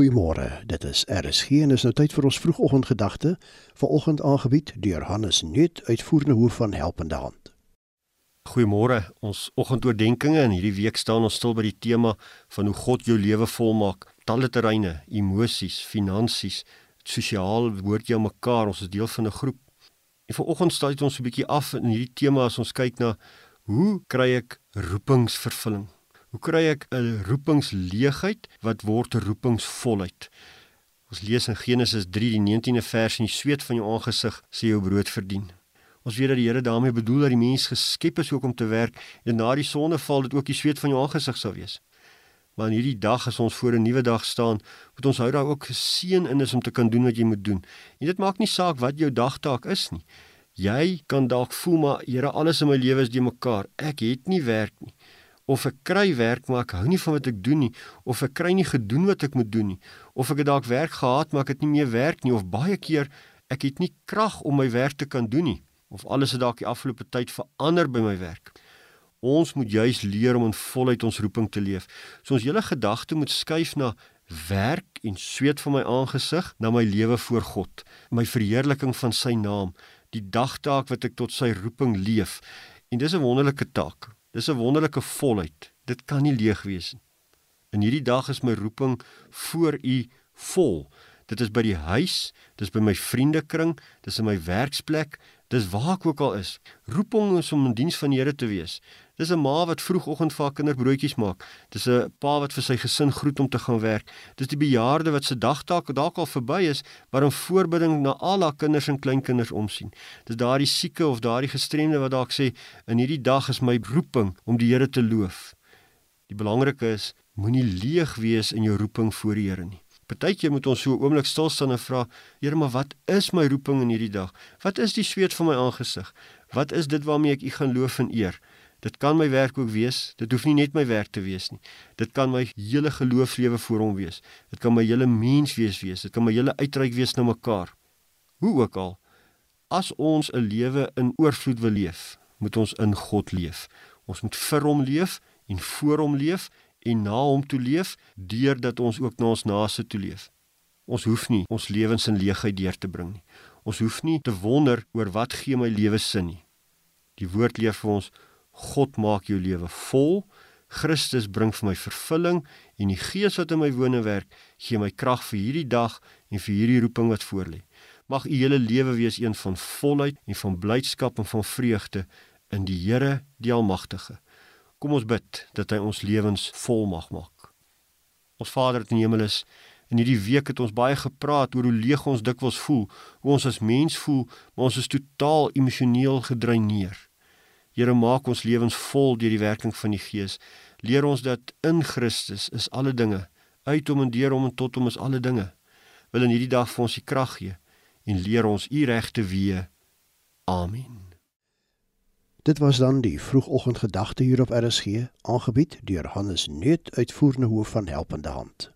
Goeiemôre. Dit is RSG en is nou tyd vir ons vroegoggendgedagte. Vanoggend aangebied deur Hannes Nuut, uitvoerende hoof van Helpende Hand. Goeiemôre. Ons oggendoordenkings in hierdie week staan ons stil by die tema van hoe God jou lewe volmaak. Talle terreine, emosies, finansies, sosiaal behoort jy mekaar. Ons is deel van 'n groep. En vanoggend staan dit ons 'n bietjie af in hierdie tema as ons kyk na hoe kry ek roepingsvervulling? Hoe kry ek 'n roepingsleegheid wat word 'n roepingsvolheid? Ons lees in Genesis 3 die 19de vers en die sweet van jou aangesig sê jou brood verdien. Ons weet dat die Here daarmee bedoel dat die mens geskep is ook om te werk en na die sondeval dit ook die sweet van jou aangesig sou wees. Maar in hierdie dag as ons voor 'n nuwe dag staan, moet ons hou daar ook geseën in is om te kan doen wat jy moet doen. En dit maak nie saak wat jou dagtaak is nie. Jy kan dalk voel maar Here alles in my lewe is die mekaar. Ek het nie werk nie of ek kry werk maar ek hou nie van wat ek doen nie. Of ek kry nie gedoen wat ek moet doen nie. Of ek het dalk werk gehad maar ek het nie meer werk nie. Of baie keer ek het nie krag om my werk te kan doen nie. Of alles het dalk die afgelope tyd verander by my werk. Ons moet juis leer om in volheid ons roeping te leef. So ons hele gedagte moet skuif na werk en sweet van my aangesig na my lewe voor God. My verheerliking van sy naam. Die dagtaak wat ek tot sy roeping leef. En dis 'n wonderlike taak Dis 'n wonderlike volheid. Dit kan nie leeg wees nie. In hierdie dag is my roeping voor U vol. Dit is by die huis, dis by my vriendekring, dis in my werksplek, dis waar ek ook al is. Roeping is om in diens van die Here te wees. Dis 'n ma wat vroegoggend vir haar kinders broodjies maak. Dis 'n pa wat vir sy gesin groet om te gaan werk. Dis die bejaarde wat se dagtaak dalk al verby is, maar in voorbidding na al haar kinders en kleinkinders omsien. Dis daardie sieke of daardie gestremde wat dalk sê in hierdie dag is my roeping om die Here te loof. Die belangrike is moenie leeg wees in jou roeping voor die Here nie. Partykeer moet ons so 'n oomblik stil staan en vra, Here, maar wat is my roeping in hierdie dag? Wat is die sweet van my aangesig? Wat is dit waarmee ek U gaan loof en eer? Dit kan my werk ook wees. Dit hoef nie net my werk te wees nie. Dit kan my hele geloofslewe voor hom wees. Dit kan my hele menswees wees. Dit kan my hele uitreik wees na mekaar. Hoe ook al, as ons 'n lewe in oorvloed wil leef, moet ons in God leef. Ons moet vir hom leef en voor hom leef en na hom toe leef deurdat ons ook na ons naaste toe leef. Ons hoef nie ons lewens in leegheid deur te bring nie. Ons hoef nie te wonder oor wat gee my lewe sin nie. Die woord leer vir ons God maak jou lewe vol. Christus bring vir my vervulling en die Gees wat in my woon en werk, gee my krag vir hierdie dag en vir hierdie roeping wat voorlê. Mag u hele lewe wees een van volheid en van blydskap en van vreugde in die Here, die Almagtige. Kom ons bid dat hy ons lewens vol mag maak. Ons Vader wat in die hemel is, in hierdie week het ons baie gepraat oor hoe leeg ons dikwels voel, hoe ons as mens voel, maar ons is totaal emosioneel gedreineer. Here maak ons lewens vol deur die werking van die Gees. Leer ons dat in Christus is alle dinge, uit hom en deur hom en tot hom is alle dinge. Wil in hierdie dag vir ons die krag gee en leer ons u regte weë. Amen. Dit was dan die vroegoggendgedagte hier op RSG, aangebied deur Hannes Nuut, uitvoerende hoof van Helpende Hand.